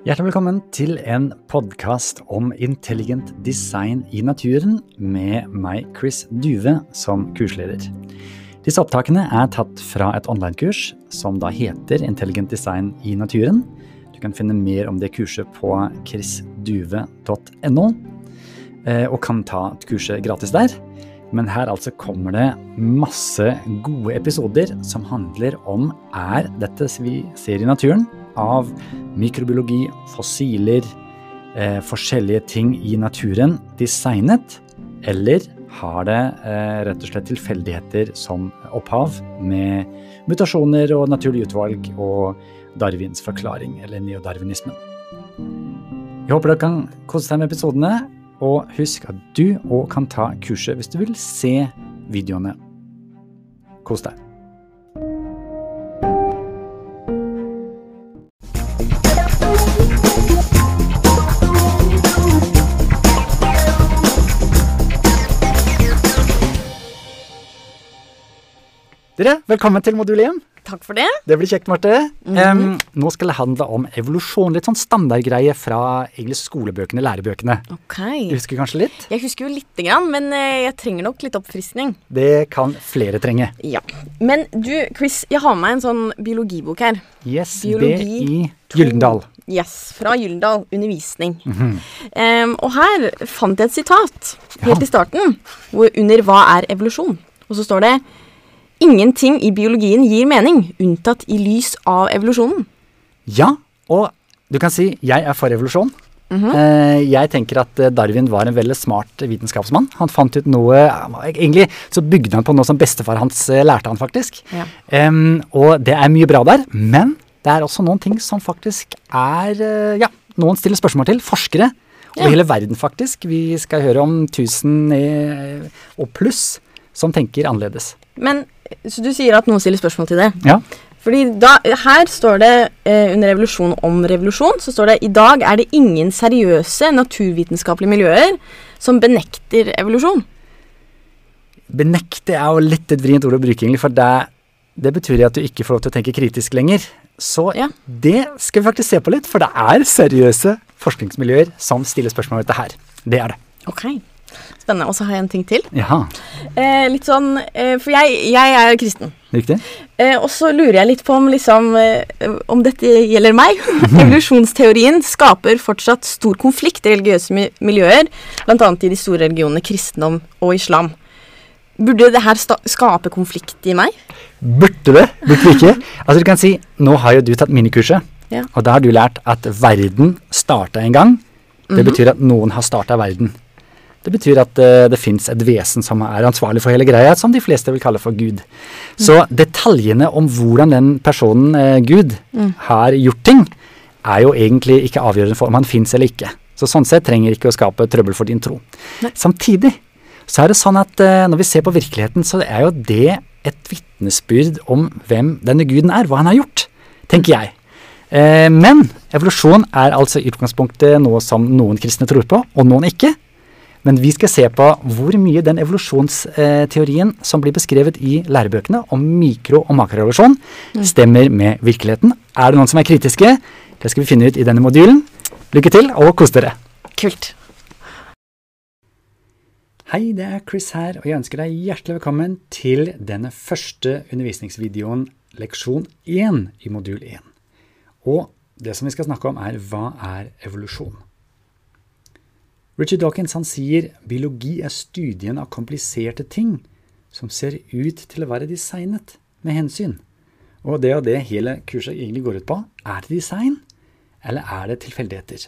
Hjertelig velkommen til en podkast om intelligent design i naturen med meg, Chris Duve, som kursleder. Disse opptakene er tatt fra et online-kurs som da heter Intelligent design i naturen. Du kan finne mer om det kurset på chrisduve.no, eh, og kan ta kurset gratis der. Men her altså kommer det masse gode episoder som handler om er dette vi ser i naturen, av mikrobiologi, fossiler, eh, forskjellige ting i naturen designet, eller har det eh, rett og slett tilfeldigheter som opphav, med mutasjoner og naturlig utvalg og Darwins forklaring, eller neodarwinismen. Jeg håper dere kan kose deg med episodene, og husk at du òg kan ta kurset hvis du vil se videoene. Kos deg. Dere, velkommen til modul 1. Takk for det. Det blir kjekt, Marte. Em, nå skal det handle om evolusjon. Litt sånn standardgreie fra egentlig skolebøkene, lærebøkene. Ok. Du husker kanskje litt? Jeg husker jo lite grann, men eh, jeg trenger nok litt oppfriskning. Det kan flere trenge. Ja. Men du, Chris, jeg har med meg en sånn biologibok her. Yes, Biologi BI i Gyldendal. Yes, fra Gyldendal undervisning. Mm -hmm. um, og her fant jeg et sitat Ja. helt i starten, hvor under 'Hva er evolusjon?' Og så står det Ingenting i biologien gir mening, unntatt i lys av evolusjonen. Ja, og du kan si jeg er for evolusjon. Mm -hmm. Jeg tenker at eh, Darwin var en veldig smart vitenskapsmann. Han fant ut noe Egentlig så bygde han på noe som bestefar hans eh, lærte han, faktisk. Ja. Um, og det er mye bra der, men det er også noen ting som faktisk er Ja, noen stiller spørsmål til. Forskere. Og Ja. hele verden, faktisk. Vi skal høre om 1000 eh, og pluss som tenker annerledes. Men, så du sier at noen stiller spørsmål til det? Ja. Fordi da, Her står det eh, under revolusjon om revolusjon så står det i dag er det ingen seriøse naturvitenskapelige miljøer som benekter evolusjon. Benekte er jo litt et vrient ord å bruke, egentlig, for det, det betyr at du ikke får lov til å tenke kritisk lenger. Så Ja. det skal vi faktisk se på litt, for det er seriøse forskningsmiljøer som stiller spørsmål om dette her. Det er det. Ok, Spennende. Og så har jeg en ting til. Jaha, Eh, litt sånn, eh, For jeg, jeg er kristen. riktig? Eh, og så lurer jeg litt på om, liksom, eh, om dette gjelder meg. Evolusjonsteorien skaper fortsatt stor konflikt i religiøse mi miljøer, bl.a. i de store religionene kristendom og islam. Burde det her skape konflikt i meg? Burde det? Burde det ikke? Altså du kan si, Nå har jo du tatt minikurset, Ja. og da har du lært at verden starta en gang. Det Mhm. betyr at noen har starta verden. Det betyr at uh, det fins et vesen som er ansvarlig for hele greia, som de fleste vil kalle for Gud. Så detaljene om hvordan den personen, uh, Gud, Mm. har gjort ting, er jo egentlig ikke avgjørende for om han fins eller ikke. Så sånn sett trenger ikke å skape trøbbel for din tro. Nei. Samtidig så er det sånn at uh, når vi ser på virkeligheten, så er jo det et vitnesbyrd om hvem denne guden er, hva han har gjort, tenker jeg. Men evolusjon er altså i utgangspunktet noe som noen kristne tror på, og noen ikke. Men vi skal se på hvor mye den evolusjonsteorien som blir beskrevet i lærebøkene om mikro- og makrorevolusjon, stemmer med virkeligheten. Er det noen som er kritiske? Det skal vi finne ut i denne modulen. Lykke til, og kos dere. Kult. Hei, det er Chris her, og jeg ønsker deg hjertelig velkommen til denne første undervisningsvideoen, leksjon 1 i modul 1. Og det som vi skal snakke om er hva er evolusjon? Richard Dawkins han sier biologi er studien av kompliserte ting som ser ut til å være designet med hensyn. Og det og det hele kurset egentlig går ut på, er det design, eller er det tilfeldigheter?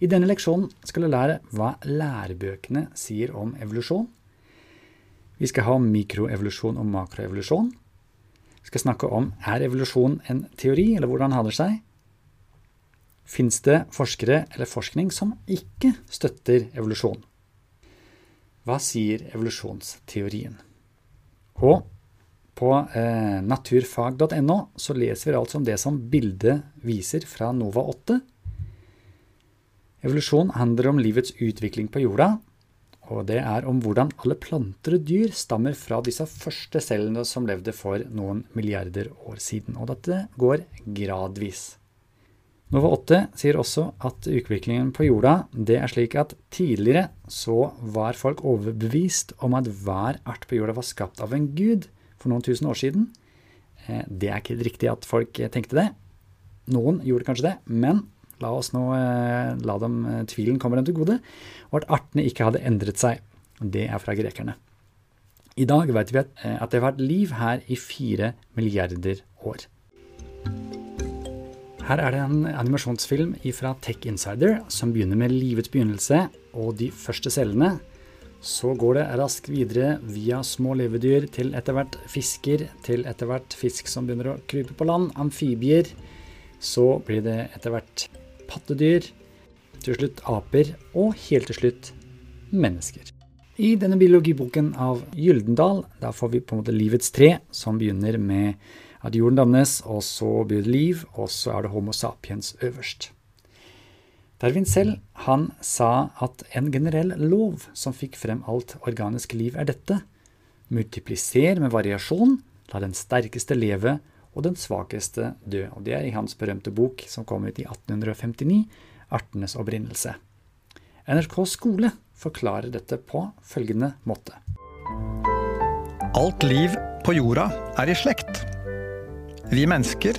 I denne leksjonen skal du lære hva lærebøkene sier om evolusjon. Vi skal ha mikroevolusjon og makroevolusjon. Vi skal snakke om er evolusjon en teori, eller hvordan har det seg? Fins det forskere eller forskning som ikke støtter evolusjon? Hva sier evolusjonsteorien? Og på eh, naturfag.no så leser vi altså om det som bildet viser fra NOVA 8. Evolusjon handler om livets utvikling på jorda, og det er om hvordan alle planter og dyr stammer fra disse første cellene som levde for noen milliarder år siden. Og dette går gradvis. Nova 8 sier også at utviklingen på jorda det er slik at tidligere så var folk overbevist om at hver art på jorda var skapt av en gud for noen tusen år siden. Eh, det er ikke riktig at folk tenkte det. Noen gjorde kanskje det, men la oss nå eh, la dem tvilen komme dem til gode, og at artene ikke hadde endret seg. Det er fra grekerne. I dag vet vi at det har vært liv her i fire milliarder år. Her er det en animasjonsfilm fra Tech Insider som begynner med livets begynnelse og de første cellene. Så går det raskt videre via små levedyr til etter hvert fisker, til etter hvert fisk som begynner å krype på land, amfibier. Så blir det etter hvert pattedyr, til slutt aper, og helt til slutt mennesker. I denne biologiboken av Gyldendal da får vi på en måte livets tre, som begynner med at jorden dannes, og så blir det liv, og så er det Homo sapiens øverst. Darwin selv han sa at en generell lov som fikk frem alt organisk liv, er dette. Multipliser med variasjon, la den sterkeste leve og den svakeste dø. Og Det er i hans berømte bok som kom ut i 1859, 'Artenes opprinnelse'. NRK skole forklarer dette på følgende måte. Alt liv på jorda er i slekt. Vi mennesker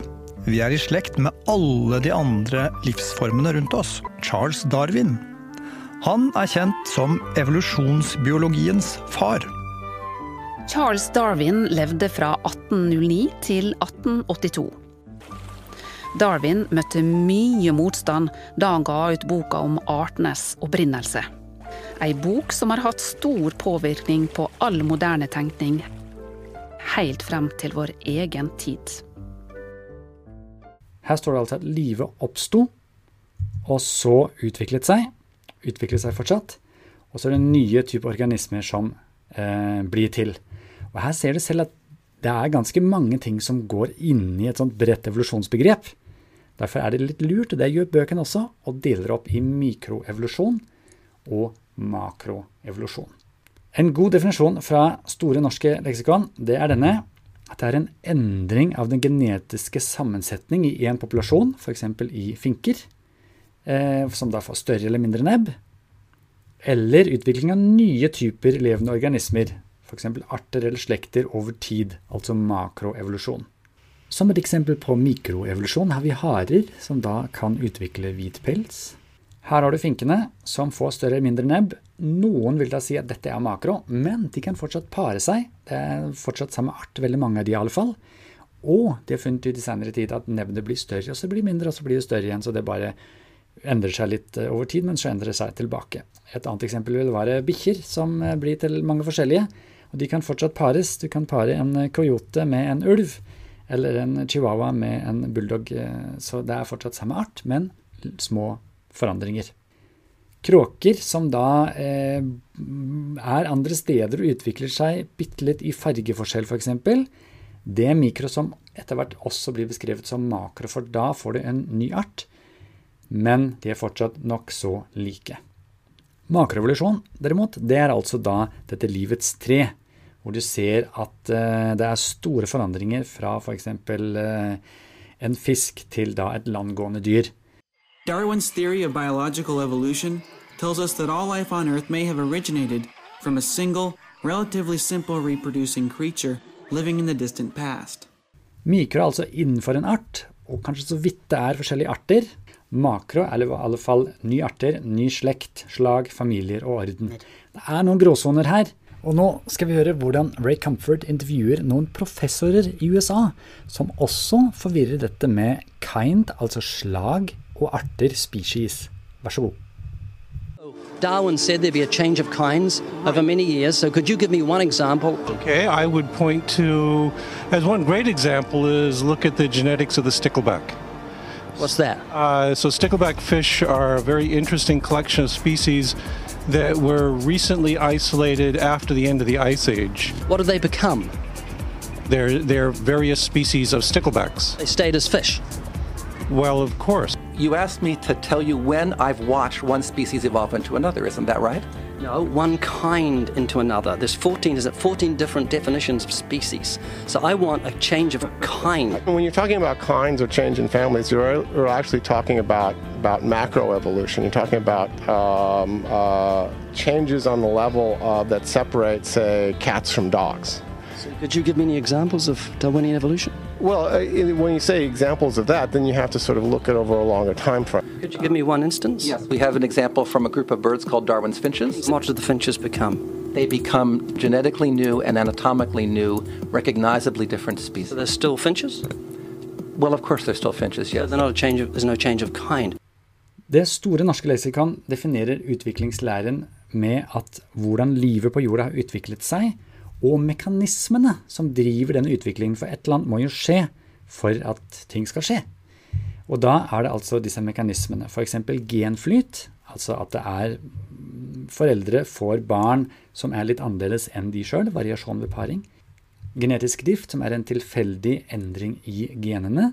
vi er i slekt med alle de andre livsformene rundt oss. Charles Darwin. Han er kjent som evolusjonsbiologiens far. Charles Darwin levde fra 1809 til 1882. Darwin møtte mye motstand da han ga ut boka om artenes opprinnelse. Ei bok som har hatt stor påvirkning på all moderne tenkning helt frem til vår egen tid. Her står det altså at livet oppsto, og så utviklet seg. Utviklet seg fortsatt. Og så er det nye typer organismer som eh, blir til. Og her ser du selv at det er ganske mange ting som går inn i et sånt bredt evolusjonsbegrep. Derfor er det litt lurt, og det gjør bøkene også, og deler opp i mikroevolusjon og makroevolusjon. En god definisjon fra Store norske leksikon det er denne at det er en endring av den genetiske sammensetning i én populasjon, f.eks. i finker, eh, som da får større eller mindre nebb, eller utvikling av nye typer levende organismer, f.eks. arter eller slekter over tid, altså makroevolusjon. Som et eksempel på mikroevolusjon har vi harer, som da kan utvikle hvit pels. Her har du finkene, som får større eller mindre nebb, noen vil da si at dette er makro, men de kan fortsatt pare seg. Det er fortsatt samme art, veldig mange av de i alle fall. Og de har funnet ut i senere tid at nebbet blir større, og så blir det mindre, og så blir det større igjen. Så det bare endrer seg litt eh, over tid, men så endrer det seg tilbake. Et annet eksempel vil være bikkjer, som eh, blir til mange forskjellige. Og de kan fortsatt pares. Du kan pare en coyote med en ulv, eller en chihuahua med en bulldog. Eh, så det er fortsatt samme art, men små forandringer. Kråker som da eh, er andre steder og utvikler seg bitte litt i fargeforskjell f.eks., det mikro som etter hvert også blir beskrevet som makro, for da får du en ny art, men de er fortsatt nokså like. Makroevolusjon, derimot, det er altså da dette livets tre, hvor du ser at eh, det er store forandringer fra f.eks. Eh, en fisk til da et landgående dyr. Darwin's theory of biological evolution tells us that all life on Earth may have originated from a single, relatively simple reproducing creature living in the distant past. Mikro er altså innenfor en art, og kanskje så vidt det er forskjellige arter. Makro er i alle fall nye arter, ny slekt, slag, familier og orden. Det er noen gråsoner her. Og nå skal vi høre hvordan Ray Comfort intervjuer noen professorer i USA, som også forvirrer dette med kind, altså slag, og arter species. Vær så god. Darwin said there'd be a change of kinds over many years. So could you give me one example? Okay, I would point to, as one great example, is look at the genetics of the stickleback. What's that? Uh, so stickleback fish are a very interesting collection of species that were recently isolated after the end of the ice age. What did they become? They're, they're various species of sticklebacks. They stayed as fish. Well, of course. You asked me to tell you when I've watched one species evolve into another, isn't that right? No, one kind into another. There's 14, is it 14 different definitions of species? So I want a change of kind. When you're talking about kinds or change in families, you're, you're actually talking about, about macroevolution. You're talking about um, uh, changes on the level uh, that separate, say, cats from dogs. So could you give me any examples of Darwinian evolution? Well, uh, when you say examples of that, then you have to sort of look at over a longer time frame. Could you give me one instance? Yes, we have an example from a group of birds called Darwin's finches. What do the finches become? They become genetically new and anatomically new, recognizably different So species. they're still finches? Well, of course, they're still finches, yes. they're not a change of, there's no change of kind. Det store norske leksikon definerer utviklingslæren med at hvordan livet på jorda har utviklet seg, og mekanismene som driver denne utviklingen, for et eller annet må jo skje for at ting skal skje. Og da er det altså disse mekanismene, f.eks. genflyt, altså at det er foreldre får barn som er litt annerledes enn de sjøl, variasjon ved paring. Genetisk drift, som er en tilfeldig endring i genene.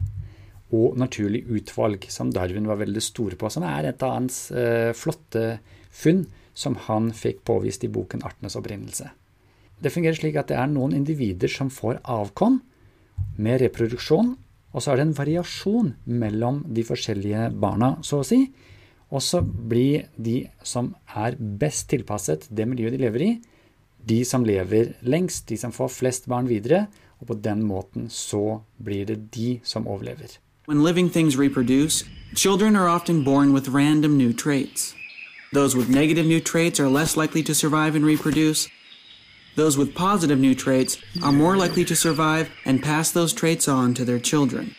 Og naturlig utvalg, som Darwin var veldig store på, som er et av hans eh, flotte funn som han fikk påvist i boken 'Artenes opprinnelse'. Det fungerer slik at det er noen individer som får avkom med reproduksjon, og så er det en variasjon mellom de forskjellige barna, så å si. Og så blir de som er best tilpasset det miljøet de lever i, de som lever lengst, de som får flest barn videre, og på den måten så blir det de som overlever. When living things reproduce, children are often born with random new traits. Those with negative new traits are less likely to survive and reproduce. Those with positive new traits are more likely to survive and pass those traits on to their children.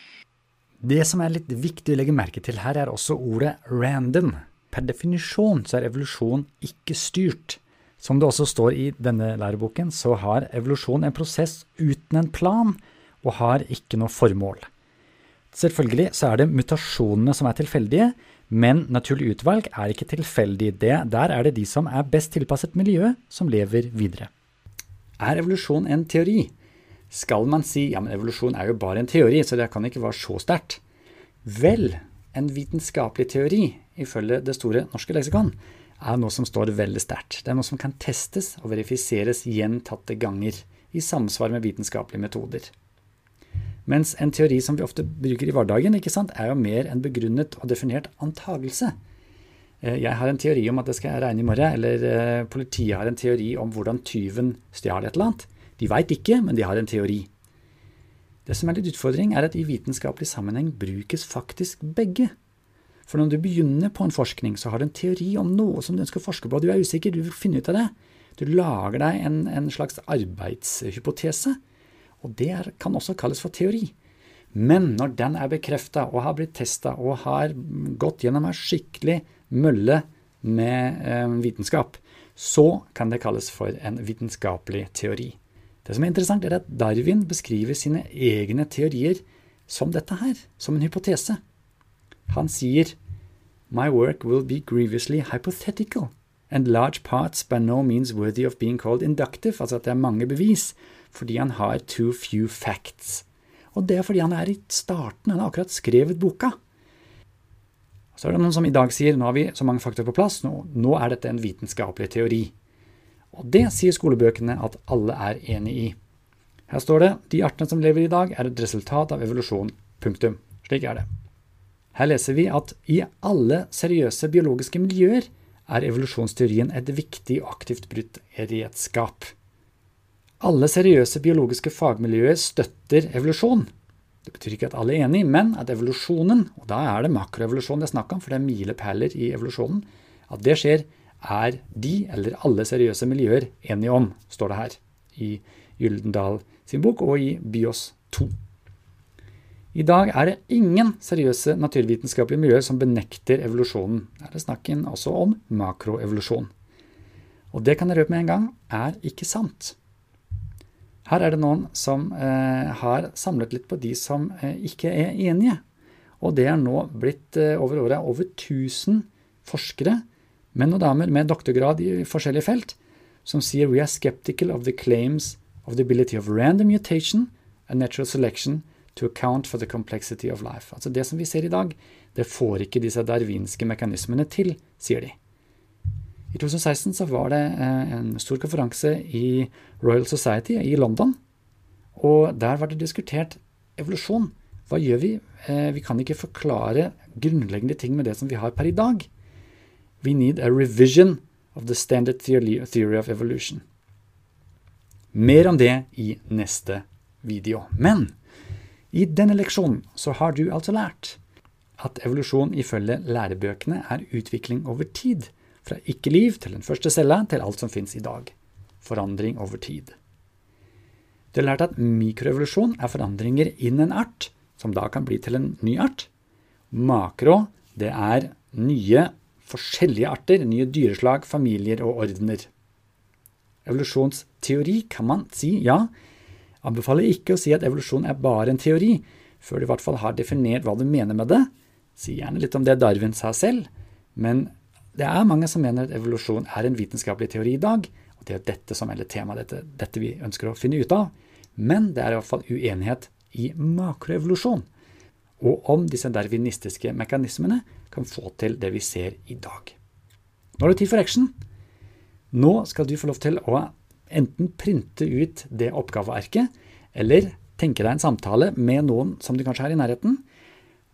Det som er litt viktig å legge merke til her, er også ordet random. Per definisjon så er evolusjon ikke styrt. Som det også står i denne læreboken, så har evolusjon en prosess uten en plan, og har ikke noe formål. Selvfølgelig så er det mutasjonene som er tilfeldige, men naturlig utvalg er ikke tilfeldig. Det, der er det de som er best tilpasset miljøet, som lever videre. Er evolusjon en teori? Skal man si ja, men evolusjon er jo bare en teori, så det kan ikke være så sterkt? Vel, en vitenskapelig teori, ifølge Det store norske leksikon, er noe som står veldig sterkt. Det er noe som kan testes og verifiseres gjentatte ganger, i samsvar med vitenskapelige metoder. Mens en teori som vi ofte bruker i hverdagen, sant, er jo mer en begrunnet og definert antagelse. Eh, Jeg har en teori om at det skal jeg regne i morgen, eller eh, politiet har en teori om hvordan tyven stjal et eller annet. De veit ikke, men de har en teori. Det som er litt utfordring, er at i vitenskapelig sammenheng brukes faktisk begge. For når du begynner på en forskning, så har du en teori om noe som du ønsker å forske på, og du er usikker, du vil finne ut av det. Du lager deg en, en slags arbeidshypotese, og det er, kan også kalles for teori. Men når den er bekrefta og har blitt testa og har gått gjennom en skikkelig mølle med eh, vitenskap, så kan det kalles for en vitenskapelig teori. Det som er interessant, er at Darwin beskriver sine egne teorier som dette her, som en hypotese. Han sier My work will be grievously hypothetical, and large parts by no means worthy of being called inductive, altså at det er mange bevis, fordi han har too few facts. Og det er fordi han er i starten, han har akkurat skrevet boka. Så er det noen som i dag sier nå har vi så mange fakta på plass, nå, nå er dette en vitenskapelig teori. Og det sier skolebøkene at alle er enig i. Her står det de artene som lever i dag, er et resultat av evolusjon. Punktum. Slik er det. Her leser vi at i alle seriøse biologiske miljøer er evolusjonsteorien et viktig og aktivt brutt redskap. Alle seriøse biologiske fagmiljøer støtter evolusjon. Det betyr ikke at alle er enig, men at evolusjonen, og da er det makroevolusjon det er snakk om, for det er milepæler i evolusjonen, at det skjer, er de, eller alle seriøse miljøer, enige om, står det her i Gyldendal sin bok og i Bios 2. I dag er det ingen seriøse naturvitenskapelige miljøer som benekter evolusjonen. Her er det snakken også om makroevolusjon. Og det kan jeg røpe med en gang er ikke sant. Her er det noen som eh, har samlet litt på de som eh, ikke er enige. Og det er nå blitt eh, over året over 1000 forskere, menn og damer med doktorgrad i forskjellige felt, som sier we are skeptical of the claims of the ability of random mutation and natural selection to account for the complexity of life. Altså det som vi ser i dag, det får ikke disse darwinske mekanismene til, sier de. I 2016 så var det eh, en stor konferanse i Royal Society i London. Og der var det diskutert evolusjon. Hva gjør vi? Eh, vi kan ikke forklare grunnleggende ting med det som vi har per i dag. We need a revision of the standard theory of evolution. Mer om det i neste video. Men i denne leksjonen så har du altså lært at evolusjon ifølge lærebøkene er utvikling over tid. Fra ikke-liv til den første cella til alt som fins i dag. Forandring over tid. Du har lært at mikroevolusjon er forandringer innen en art, som da kan bli til en ny art. Makro, det er nye, forskjellige arter, nye dyreslag, familier og ordener. Evolusjonsteori kan man si ja. Anbefaler ikke å si at evolusjon er bare en teori, før du i hvert fall har definert hva du mener med det. Si gjerne litt om det Darwin sa selv, men det er mange som mener at evolusjon er en vitenskapelig teori i dag, og det er dette som er temaet, dette, dette vi ønsker å finne ut av. Men det er i hvert fall uenighet i makroevolusjon, og om disse dervinistiske mekanismene kan få til det vi ser i dag. Nå er det tid for action. Nå skal du få lov til å enten printe ut det oppgavearket, eller tenke deg en samtale med noen som du kanskje har i nærheten.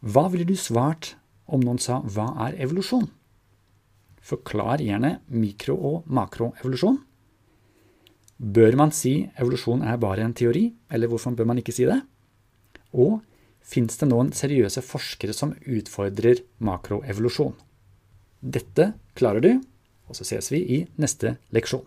Hva ville du svart om noen sa 'hva er evolusjon'? Forklar gjerne mikro- og makroevolusjon. Bør man si evolusjon er bare en teori, eller hvorfor bør man ikke si det? Og fins det noen seriøse forskere som utfordrer makroevolusjon? Dette klarer du, og så ses vi i neste leksjon.